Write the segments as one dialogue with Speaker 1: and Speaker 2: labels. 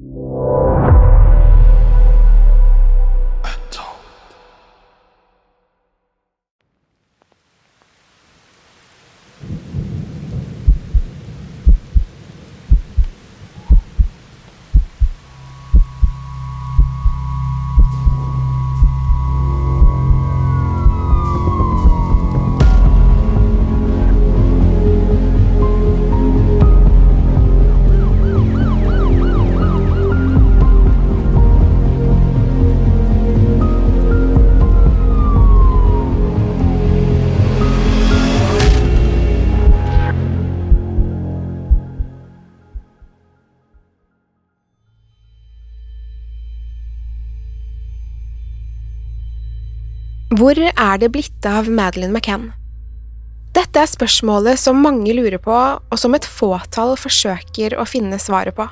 Speaker 1: you. Hvor er det blitt av Madeleine McCann? Dette er spørsmålet som mange lurer på, og som et fåtall forsøker å finne svaret på.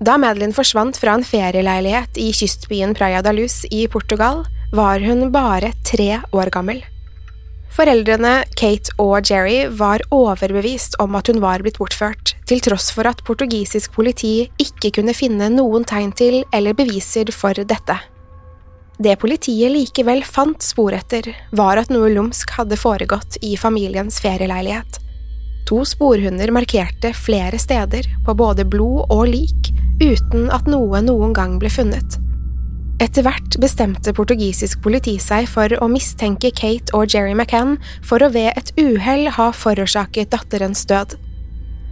Speaker 1: Da Madeleine forsvant fra en ferieleilighet i kystbyen Praia da Luz i Portugal, var hun bare tre år gammel. Foreldrene Kate og Jerry var overbevist om at hun var blitt bortført, til tross for at portugisisk politi ikke kunne finne noen tegn til eller beviser for dette. Det politiet likevel fant spor etter, var at noe lumsk hadde foregått i familiens ferieleilighet. To sporhunder markerte flere steder på både blod og lik, uten at noe noen gang ble funnet. Etter hvert bestemte portugisisk politi seg for å mistenke Kate og Jerry McCann for å ved et uhell ha forårsaket datterens død.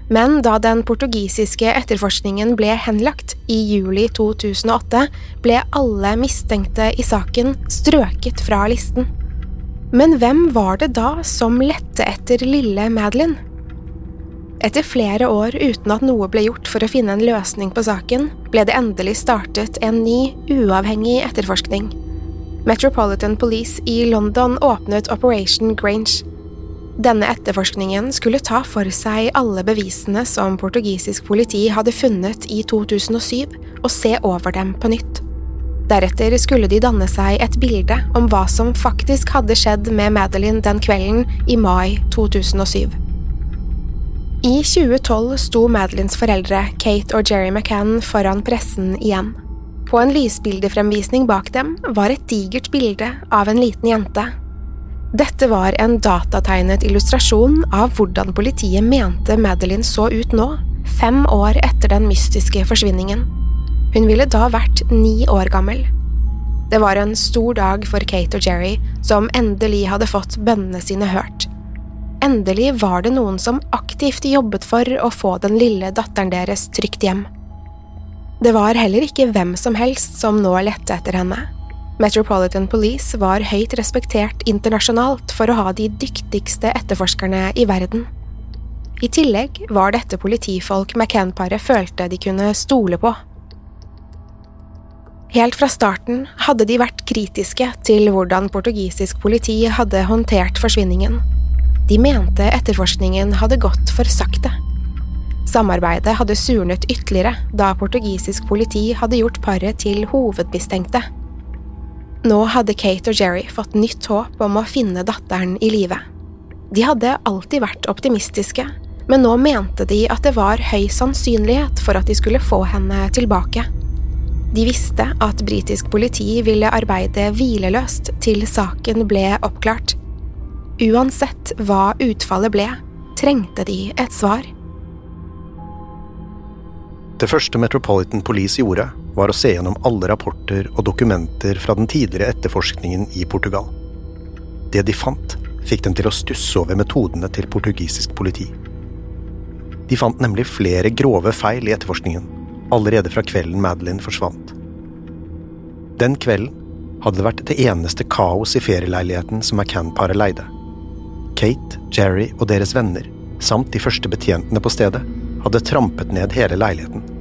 Speaker 1: Men da den portugisiske etterforskningen ble henlagt i juli 2008, ble alle mistenkte i saken strøket fra listen. Men hvem var det da som lette etter lille Madeline? Etter flere år uten at noe ble gjort for å finne en løsning på saken, ble det endelig startet en ny, uavhengig etterforskning. Metropolitan Police i London åpnet Operation Grange. Denne etterforskningen skulle ta for seg alle bevisene som portugisisk politi hadde funnet i 2007, og se over dem på nytt. Deretter skulle de danne seg et bilde om hva som faktisk hadde skjedd med Madeline den kvelden i mai 2007. I 2012 sto Madelines foreldre, Kate og Jerry McCann, foran pressen igjen. På en lysbildefremvisning bak dem var et digert bilde av en liten jente dette var en datategnet illustrasjon av hvordan politiet mente Madeline så ut nå, fem år etter den mystiske forsvinningen. Hun ville da vært ni år gammel. Det var en stor dag for Kate og Jerry, som endelig hadde fått bønnene sine hørt. Endelig var det noen som aktivt jobbet for å få den lille datteren deres trygt hjem. Det var heller ikke hvem som helst som nå lette etter henne. Metropolitan Police var høyt respektert internasjonalt for å ha de dyktigste etterforskerne i verden. I tillegg var dette politifolk McCann-paret følte de kunne stole på. Helt fra starten hadde de vært kritiske til hvordan portugisisk politi hadde håndtert forsvinningen. De mente etterforskningen hadde gått for sakte. Samarbeidet hadde surnet ytterligere da portugisisk politi hadde gjort paret til hovedmistenkte. Nå hadde Kate og Jerry fått nytt håp om å finne datteren i live. De hadde alltid vært optimistiske, men nå mente de at det var høy sannsynlighet for at de skulle få henne tilbake. De visste at britisk politi ville arbeide hvileløst til saken ble oppklart. Uansett hva utfallet ble, trengte de et svar.
Speaker 2: Det første Metropolitan Police gjorde, var å se gjennom alle rapporter og dokumenter fra den tidligere etterforskningen i Portugal. Det de fant, fikk dem til å stusse over metodene til portugisisk politi. De fant nemlig flere grove feil i etterforskningen, allerede fra kvelden Madeline forsvant. Den kvelden hadde det vært det eneste kaos i ferieleiligheten som McCann-paret leide. Kate, Jerry og deres venner, samt de første betjentene på stedet, hadde trampet ned hele leiligheten.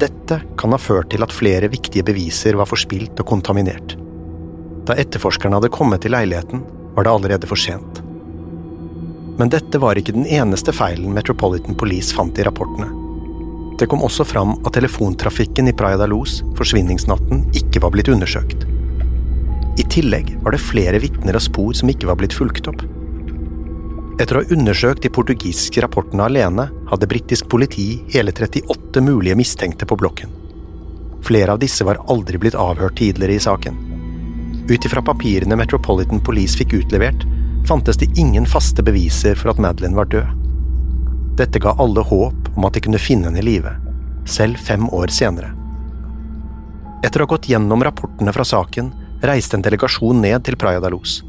Speaker 2: Dette kan ha ført til at flere viktige beviser var forspilt og kontaminert. Da etterforskerne hadde kommet til leiligheten, var det allerede for sent. Men dette var ikke den eneste feilen Metropolitan Police fant i rapportene. Det kom også fram at telefontrafikken i Praia da Luz forsvinningsnatten ikke var blitt undersøkt. I tillegg var det flere vitner og spor som ikke var blitt fulgt opp. Etter å ha undersøkt de portugisiske rapportene alene, hadde britisk politi hele 38 mulige mistenkte på blokken. Flere av disse var aldri blitt avhørt tidligere i saken. Ut ifra papirene Metropolitan Police fikk utlevert, fantes det ingen faste beviser for at Madeline var død. Dette ga alle håp om at de kunne finne henne i live, selv fem år senere. Etter å ha gått gjennom rapportene fra saken, reiste en delegasjon ned til Praia da Luz.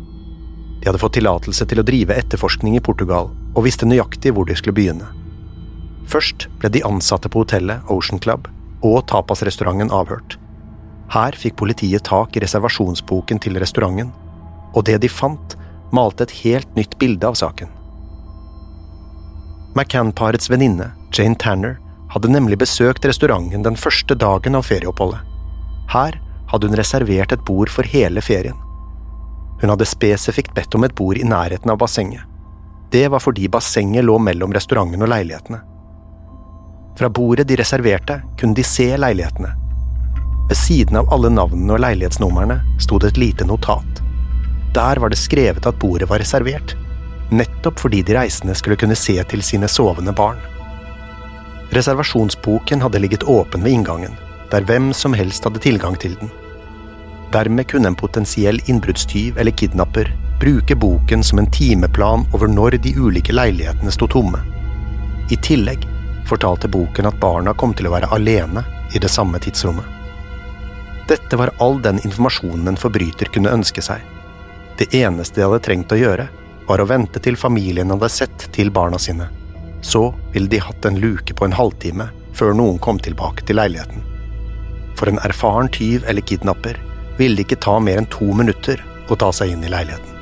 Speaker 2: De hadde fått tillatelse til å drive etterforskning i Portugal, og visste nøyaktig hvor de skulle begynne. Først ble de ansatte på hotellet Ocean Club og tapasrestauranten avhørt. Her fikk politiet tak i reservasjonsboken til restauranten, og det de fant, malte et helt nytt bilde av saken. McCann-parets venninne, Jane Tanner, hadde nemlig besøkt restauranten den første dagen av ferieoppholdet. Her hadde hun reservert et bord for hele ferien. Hun hadde spesifikt bedt om et bord i nærheten av bassenget. Det var fordi bassenget lå mellom restauranten og leilighetene. Fra bordet de reserverte, kunne de se leilighetene. Ved siden av alle navnene og leilighetsnumrene sto det et lite notat. Der var det skrevet at bordet var reservert, nettopp fordi de reisende skulle kunne se til sine sovende barn. Reservasjonsboken hadde ligget åpen ved inngangen, der hvem som helst hadde tilgang til den. Dermed kunne en potensiell innbruddstyv eller kidnapper bruke boken som en timeplan over når de ulike leilighetene sto tomme. I tillegg fortalte boken at barna kom til å være alene i det samme tidsrommet. Dette var all den informasjonen en forbryter kunne ønske seg. Det eneste de hadde trengt å gjøre, var å vente til familien hadde sett til barna sine. Så ville de hatt en luke på en halvtime før noen kom tilbake til leiligheten. For en erfaren tyv eller kidnapper ville det ikke ta mer enn to minutter å ta seg inn i leiligheten.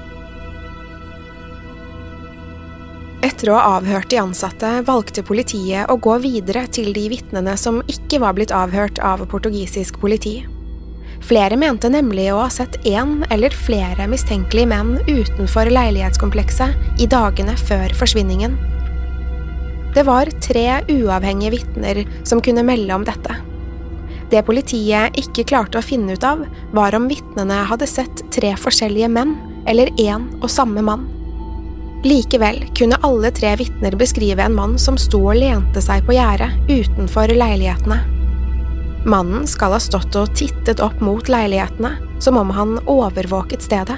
Speaker 1: Etter å ha avhørt de ansatte valgte politiet å gå videre til de vitnene som ikke var blitt avhørt av portugisisk politi. Flere mente nemlig å ha sett én eller flere mistenkelige menn utenfor leilighetskomplekset i dagene før forsvinningen. Det var tre uavhengige vitner som kunne melde om dette. Det politiet ikke klarte å finne ut av, var om vitnene hadde sett tre forskjellige menn eller én og samme mann. Likevel kunne alle tre vitner beskrive en mann som sto og lente seg på gjerdet utenfor leilighetene. Mannen skal ha stått og tittet opp mot leilighetene, som om han overvåket stedet.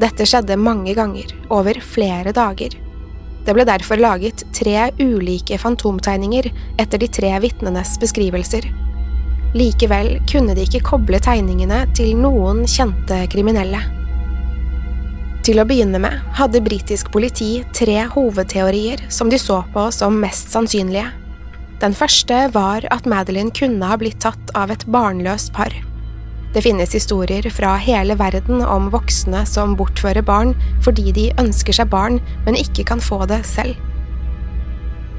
Speaker 1: Dette skjedde mange ganger, over flere dager. Det ble derfor laget tre ulike fantomtegninger etter de tre vitnenes beskrivelser. Likevel kunne de ikke koble tegningene til noen kjente kriminelle. Til å begynne med hadde britisk politi tre hovedteorier som de så på som mest sannsynlige. Den første var at Madeline kunne ha blitt tatt av et barnløst par. Det finnes historier fra hele verden om voksne som bortfører barn fordi de ønsker seg barn, men ikke kan få det selv.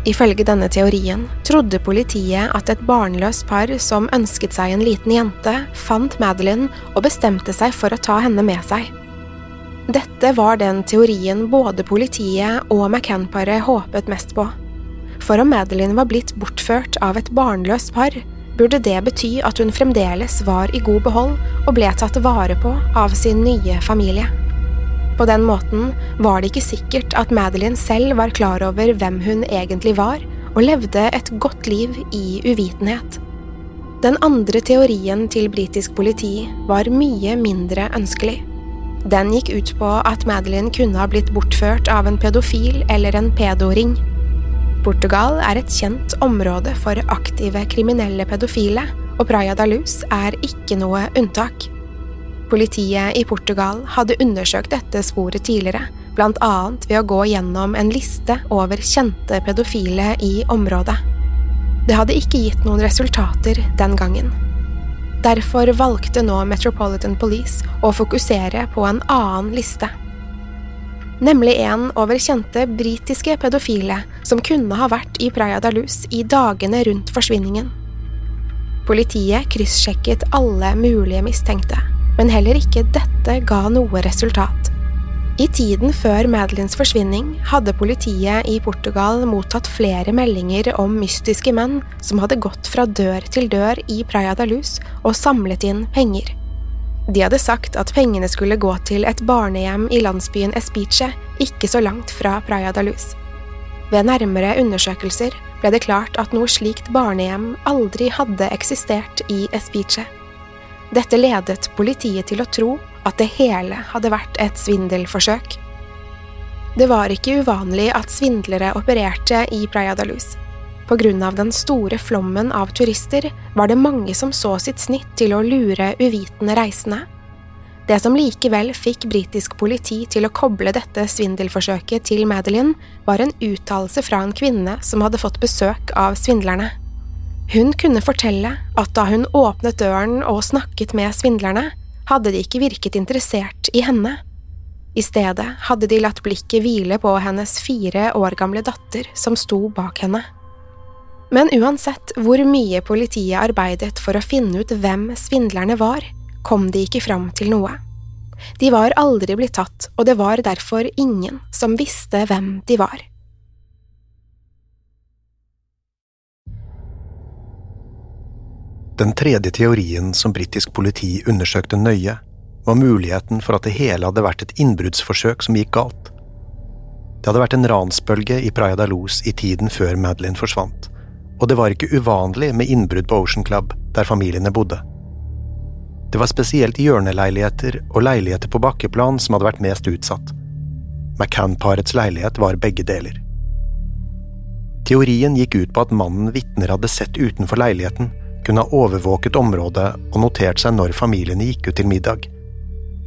Speaker 1: Ifølge denne teorien trodde politiet at et barnløst par som ønsket seg en liten jente, fant Madeline og bestemte seg for å ta henne med seg. Dette var den teorien både politiet og McCann-paret håpet mest på. for om Madeline var blitt bortført av et barnløst par, burde det bety at hun fremdeles var i god behold og ble tatt vare på av sin nye familie. På den måten var det ikke sikkert at Madeline selv var klar over hvem hun egentlig var, og levde et godt liv i uvitenhet. Den andre teorien til britisk politi var mye mindre ønskelig. Den gikk ut på at Madeline kunne ha blitt bortført av en pedofil eller en pedoring. Portugal er et kjent område for aktive kriminelle pedofile, og Praia da Luz er ikke noe unntak. Politiet i Portugal hadde undersøkt dette sporet tidligere, blant annet ved å gå gjennom en liste over kjente pedofile i området. Det hadde ikke gitt noen resultater den gangen. Derfor valgte nå Metropolitan Police å fokusere på en annen liste. Nemlig en over kjente britiske pedofile som kunne ha vært i Praia da Luz i dagene rundt forsvinningen. Politiet kryssjekket alle mulige mistenkte, men heller ikke dette ga noe resultat. I tiden før Madelines forsvinning hadde politiet i Portugal mottatt flere meldinger om mystiske menn som hadde gått fra dør til dør i Praia da Luz og samlet inn penger. De hadde sagt at pengene skulle gå til et barnehjem i landsbyen Espiche, ikke så langt fra Praia da Luz. Ved nærmere undersøkelser ble det klart at noe slikt barnehjem aldri hadde eksistert i Espiche. Dette ledet politiet til å tro at det hele hadde vært et svindelforsøk. Det var ikke uvanlig at svindlere opererte i Praia da Luz. På grunn av den store flommen av turister var det mange som så sitt snitt til å lure uvitende reisende. Det som likevel fikk britisk politi til å koble dette svindelforsøket til Madeline, var en uttalelse fra en kvinne som hadde fått besøk av svindlerne. Hun kunne fortelle at da hun åpnet døren og snakket med svindlerne, hadde de ikke virket interessert i henne. I stedet hadde de latt blikket hvile på hennes fire år gamle datter som sto bak henne. Men uansett hvor mye politiet arbeidet for å finne ut hvem svindlerne var, kom de ikke fram til noe. De var aldri blitt tatt, og det var derfor ingen som visste hvem de var.
Speaker 2: Den tredje teorien som britisk politi undersøkte nøye, var muligheten for at det hele hadde vært et innbruddsforsøk som gikk galt. Det hadde vært en ransbølge i Praia da Luz i tiden før Madeline forsvant, og det var ikke uvanlig med innbrudd på Ocean Club, der familiene bodde. Det var spesielt hjørneleiligheter og leiligheter på bakkeplan som hadde vært mest utsatt. McCann-parets leilighet var begge deler. Teorien gikk ut på at mannen vitner hadde sett utenfor leiligheten, kunne ha overvåket området og notert seg når familiene gikk ut til middag.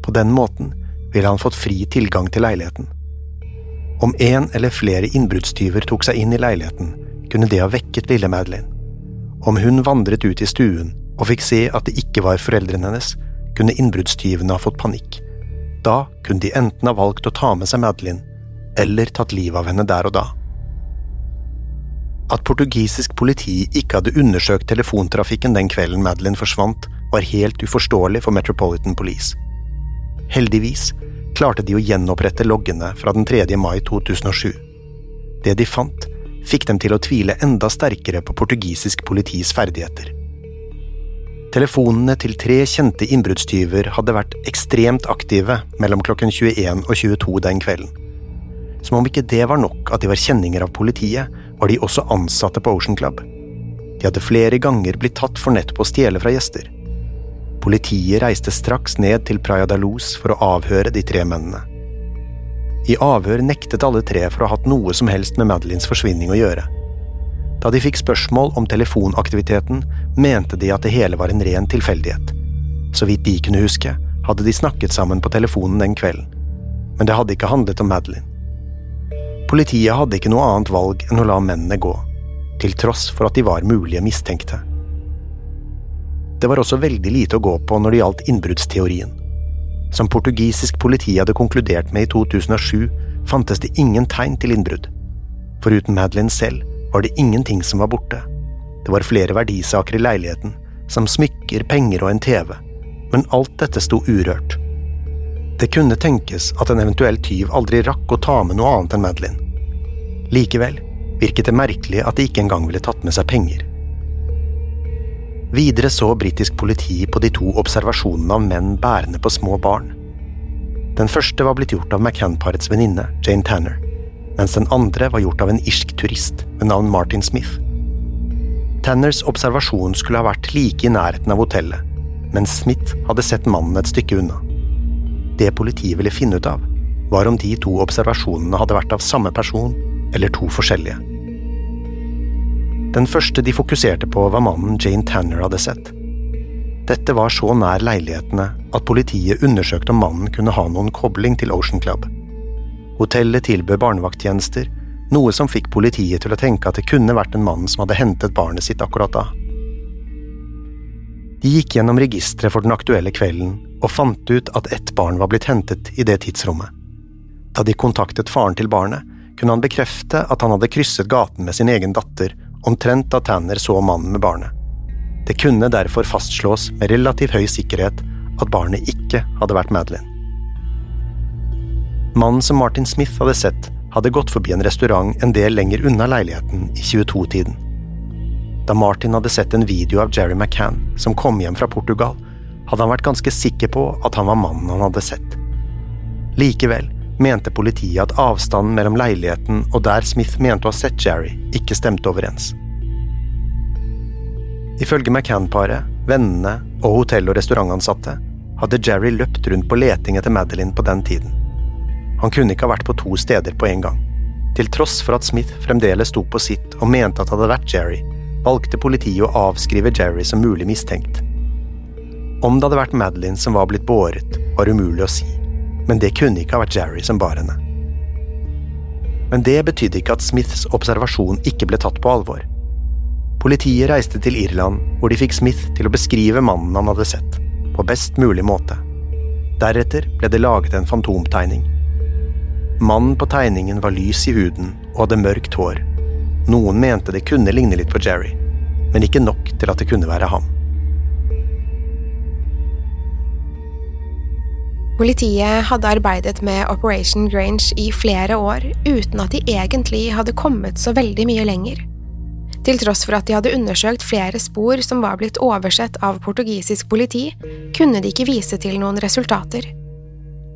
Speaker 2: På den måten ville han fått fri tilgang til leiligheten. Om en eller flere innbruddstyver tok seg inn i leiligheten, kunne det ha vekket lille Madeline. Om hun vandret ut i stuen og fikk se at det ikke var foreldrene hennes, kunne innbruddstyvene ha fått panikk. Da kunne de enten ha valgt å ta med seg Madeline, eller tatt livet av henne der og da. At portugisisk politi ikke hadde undersøkt telefontrafikken den kvelden Madeline forsvant, var helt uforståelig for Metropolitan Police. Heldigvis klarte de å gjenopprette loggene fra den 3. mai 2007. Det de fant, fikk dem til å tvile enda sterkere på portugisisk politis ferdigheter. Telefonene til tre kjente innbruddstyver hadde vært ekstremt aktive mellom klokken 21 og 22 den kvelden. Som om ikke det var nok at de var kjenninger av politiet, var de også ansatte på Ocean Club. De hadde flere ganger blitt tatt for nettopp å stjele fra gjester. Politiet reiste straks ned til Praia da Luz for å avhøre de tre mennene. I avhør nektet alle tre for å ha hatt noe som helst med Madelines forsvinning å gjøre. Da de fikk spørsmål om telefonaktiviteten, mente de at det hele var en ren tilfeldighet. Så vidt de kunne huske, hadde de snakket sammen på telefonen den kvelden. Men det hadde ikke handlet om Madeline. Politiet hadde ikke noe annet valg enn å la mennene gå, til tross for at de var mulige mistenkte. Det var også veldig lite å gå på når det gjaldt innbruddsteorien. Som portugisisk politi hadde konkludert med i 2007, fantes det ingen tegn til innbrudd. Foruten Madeline selv var det ingenting som var borte. Det var flere verdisaker i leiligheten, som smykker, penger og en TV, men alt dette sto urørt. Det kunne tenkes at en eventuell tyv aldri rakk å ta med noe annet enn Madeline. Likevel virket det merkelig at de ikke engang ville tatt med seg penger. Videre så britisk politi på de to observasjonene av menn bærende på små barn. Den første var blitt gjort av McCann-parets venninne, Jane Tanner, mens den andre var gjort av en irsk turist med navn Martin Smith. Tanners observasjon skulle ha vært like i nærheten av hotellet, mens Smith hadde sett mannen et stykke unna. Det politiet ville finne ut av, var om de to observasjonene hadde vært av samme person eller to forskjellige. Den første de fokuserte på, var mannen Jane Tanner hadde sett. Dette var så nær leilighetene at politiet undersøkte om mannen kunne ha noen kobling til Ocean Club. Hotellet tilbød barnevakttjenester, noe som fikk politiet til å tenke at det kunne vært en mann som hadde hentet barnet sitt akkurat da. De gikk gjennom registeret for den aktuelle kvelden og fant ut at ett barn var blitt hentet i det tidsrommet. Da de kontaktet faren til barnet, kunne han bekrefte at han hadde krysset gaten med sin egen datter omtrent da Tanner så mannen med barnet. Det kunne derfor fastslås med relativt høy sikkerhet at barnet ikke hadde vært Madeline. Mannen som Martin Smith hadde sett, hadde gått forbi en restaurant en del lenger unna leiligheten i 22-tiden. Da Martin hadde sett en video av Jerry McCann som kom hjem fra Portugal, hadde han vært ganske sikker på at han var mannen han hadde sett. Likevel mente politiet at avstanden mellom leiligheten og der Smith mente å ha sett Jerry, ikke stemte overens. Ifølge McCann-paret, vennene og hotell- og restaurantansatte hadde Jerry løpt rundt på leting etter Madeline på den tiden. Han kunne ikke ha vært på to steder på en gang. Til tross for at Smith fremdeles sto på sitt og mente at det hadde vært Jerry, valgte politiet å avskrive Jerry som mulig mistenkt. Om det hadde vært Madeline som var blitt båret, var umulig å si men det kunne ikke ha vært Jerry som bar henne. Men det betydde ikke at Smiths observasjon ikke ble tatt på alvor. Politiet reiste til Irland, hvor de fikk Smith til å beskrive mannen han hadde sett, på best mulig måte. Deretter ble det laget en fantomtegning. Mannen på tegningen var lys i huden og hadde mørkt hår. Noen mente det kunne ligne litt på Jerry, men ikke nok til at det kunne være ham.
Speaker 1: Politiet hadde arbeidet med Operation Grange i flere år uten at de egentlig hadde kommet så veldig mye lenger. Til tross for at de hadde undersøkt flere spor som var blitt oversett av portugisisk politi, kunne de ikke vise til noen resultater.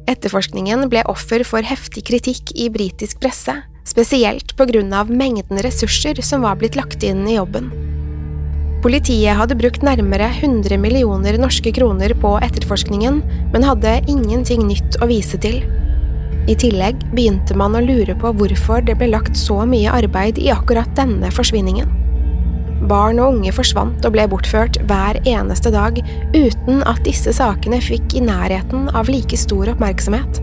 Speaker 1: Etterforskningen ble offer for heftig kritikk i britisk presse, spesielt på grunn av mengden ressurser som var blitt lagt inn i jobben. Politiet hadde brukt nærmere 100 millioner norske kroner på etterforskningen, men hadde ingenting nytt å vise til. I tillegg begynte man å lure på hvorfor det ble lagt så mye arbeid i akkurat denne forsvinningen. Barn og unge forsvant og ble bortført hver eneste dag, uten at disse sakene fikk i nærheten av like stor oppmerksomhet.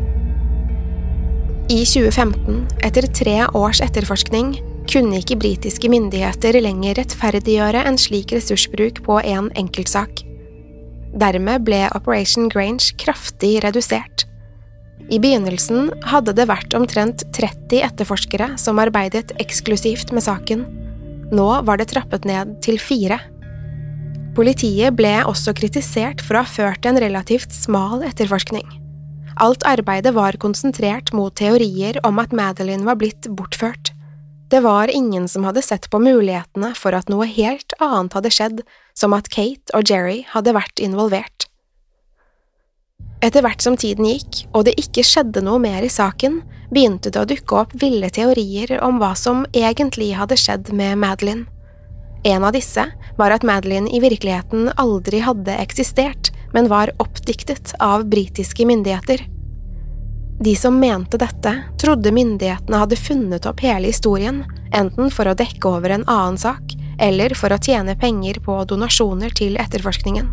Speaker 1: I 2015, etter tre års etterforskning, kunne ikke britiske myndigheter lenger rettferdiggjøre en slik ressursbruk på en enkeltsak. Dermed ble Operation Grange kraftig redusert. I begynnelsen hadde det vært omtrent 30 etterforskere som arbeidet eksklusivt med saken. Nå var det trappet ned til fire. Politiet ble også kritisert for å ha ført en relativt smal etterforskning. Alt arbeidet var konsentrert mot teorier om at Madeline var blitt bortført. Det var ingen som hadde sett på mulighetene for at noe helt annet hadde skjedd, som at Kate og Jerry hadde vært involvert. Etter hvert som tiden gikk, og det ikke skjedde noe mer i saken, begynte det å dukke opp ville teorier om hva som egentlig hadde skjedd med Madeline. En av disse var at Madeline i virkeligheten aldri hadde eksistert, men var oppdiktet av britiske myndigheter. De som mente dette, trodde myndighetene hadde funnet opp hele historien, enten for å dekke over en annen sak, eller for å tjene penger på donasjoner til etterforskningen.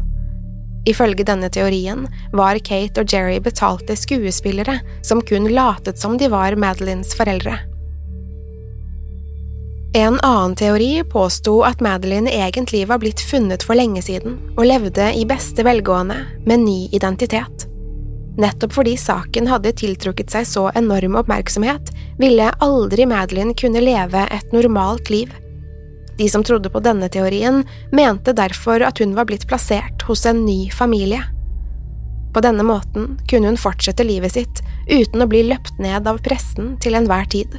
Speaker 1: Ifølge denne teorien var Kate og Jerry betalte skuespillere som kun latet som de var Madelines foreldre. En annen teori påsto at Madeline egentlig var blitt funnet for lenge siden og levde i beste velgående med ny identitet. Nettopp fordi saken hadde tiltrukket seg så enorm oppmerksomhet, ville aldri Madeline kunne leve et normalt liv. De som trodde på denne teorien, mente derfor at hun var blitt plassert hos en ny familie. På denne måten kunne hun fortsette livet sitt uten å bli løpt ned av pressen til enhver tid.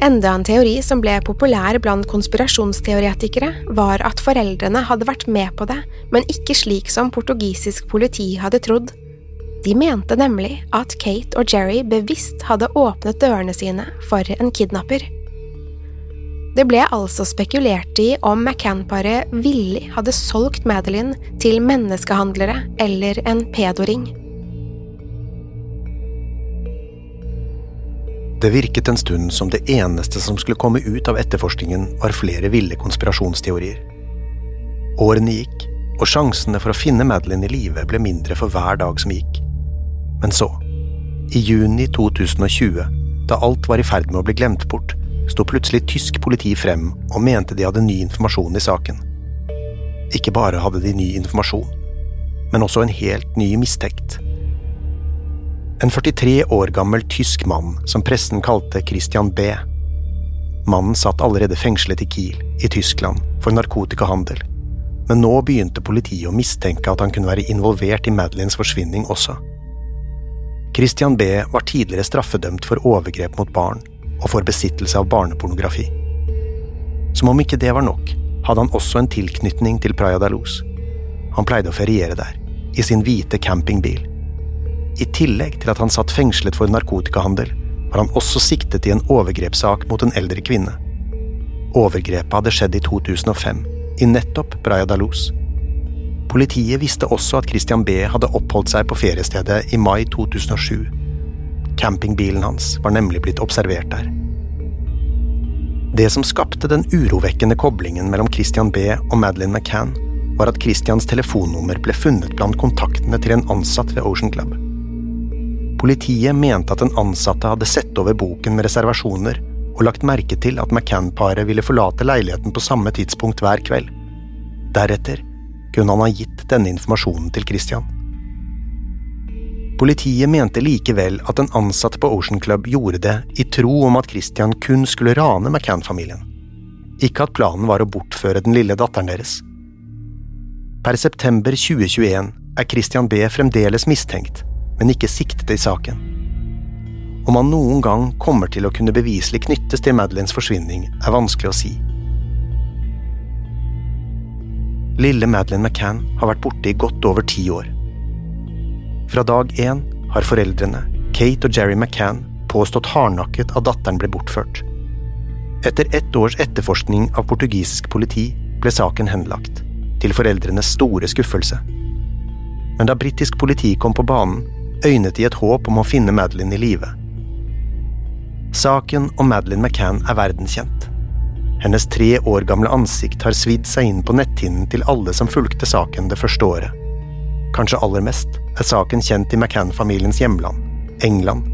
Speaker 1: Enda en teori som ble populær blant konspirasjonsteoretikere, var at foreldrene hadde vært med på det, men ikke slik som portugisisk politi hadde trodd. De mente nemlig at Kate og Jerry bevisst hadde åpnet dørene sine for en kidnapper. Det ble altså spekulert i om McCann-paret villig hadde solgt Madeline til menneskehandlere eller en pedoring.
Speaker 2: Det virket en stund som det eneste som skulle komme ut av etterforskningen, var flere ville konspirasjonsteorier. Årene gikk, og sjansene for å finne Madeline i live ble mindre for hver dag som gikk. Men så, i juni 2020, da alt var i ferd med å bli glemt bort, sto plutselig tysk politi frem og mente de hadde ny informasjon i saken. Ikke bare hadde de ny informasjon, men også en helt ny mistenkt. En 43 år gammel tysk mann som pressen kalte Christian B. Mannen satt allerede fengslet i Kiel, i Tyskland, for narkotikahandel, men nå begynte politiet å mistenke at han kunne være involvert i Madelines forsvinning også. Christian B. var tidligere straffedømt for overgrep mot barn og for besittelse av barnepornografi. Som om ikke det var nok, hadde han også en tilknytning til Praia da Luz. Han pleide å feriere der, i sin hvite campingbil i tillegg til at han satt fengslet for narkotikahandel, var han også siktet i en overgrepssak mot en eldre kvinne. Overgrepet hadde skjedd i 2005, i nettopp Praia da Luz. Politiet visste også at Christian B hadde oppholdt seg på feriestedet i mai 2007. Campingbilen hans var nemlig blitt observert der. Det som skapte den urovekkende koblingen mellom Christian B og Madeleine McCann, var at Christians telefonnummer ble funnet blant kontaktene til en ansatt ved Ocean Club. Politiet mente at den ansatte hadde sett over boken med reservasjoner og lagt merke til at McCann-paret ville forlate leiligheten på samme tidspunkt hver kveld. Deretter kunne han ha gitt denne informasjonen til Christian. Politiet mente likevel at den ansatte på Ocean Club gjorde det i tro om at Christian kun skulle rane McCann-familien, ikke at planen var å bortføre den lille datteren deres. Per september 2021 er Christian B fremdeles mistenkt, men ikke siktet i saken. Om han noen gang kommer til å kunne beviselig knyttes til Madelines forsvinning, er vanskelig å si. Lille Madeline McCann har vært borte i godt over ti år. Fra dag én har foreldrene, Kate og Jerry McCann, påstått hardnakket at datteren ble bortført. Etter ett års etterforskning av portugisisk politi ble saken henlagt, til foreldrenes store skuffelse. Men da britisk politi kom på banen, øynet de et håp om å finne Madeline i live. Saken om Madeline McCann er verdenskjent. Hennes tre år gamle ansikt har svidd seg inn på netthinnen til alle som fulgte saken det første året. Kanskje aller mest er saken kjent i McCann-familiens hjemland, England.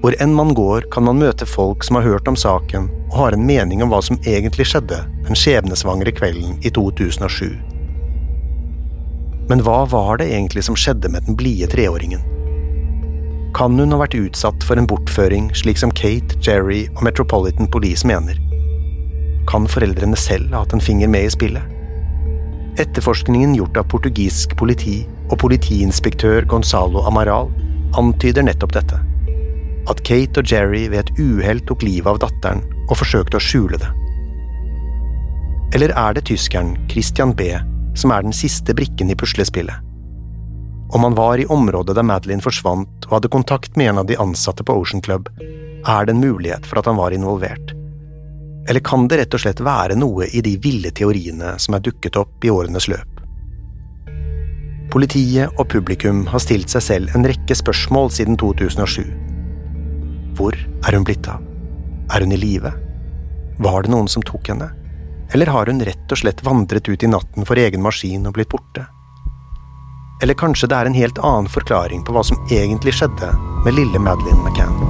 Speaker 2: Hvor enn man går, kan man møte folk som har hørt om saken og har en mening om hva som egentlig skjedde den skjebnesvangre kvelden i 2007. Men hva var det egentlig som skjedde med den blide treåringen? Kan hun ha vært utsatt for en bortføring, slik som Kate, Jerry og Metropolitan Police mener? Kan foreldrene selv ha hatt en finger med i spillet? Etterforskningen gjort av portugisisk politi og politiinspektør Gonzalo Amaral antyder nettopp dette. At Kate og Jerry ved et uhell tok livet av datteren og forsøkte å skjule det. Eller er det tyskeren Christian B som er den siste brikken i puslespillet. Om han var i området der Madeline forsvant og hadde kontakt med en av de ansatte på Ocean Club, er det en mulighet for at han var involvert. Eller kan det rett og slett være noe i de ville teoriene som er dukket opp i årenes løp? Politiet og publikum har stilt seg selv en rekke spørsmål siden 2007. Hvor er hun blitt av? Er hun i live? Var det noen som tok henne? Eller har hun rett og slett vandret ut i natten for egen maskin og blitt borte? Eller kanskje det er en helt annen forklaring på hva som egentlig skjedde med lille Madeline McCann?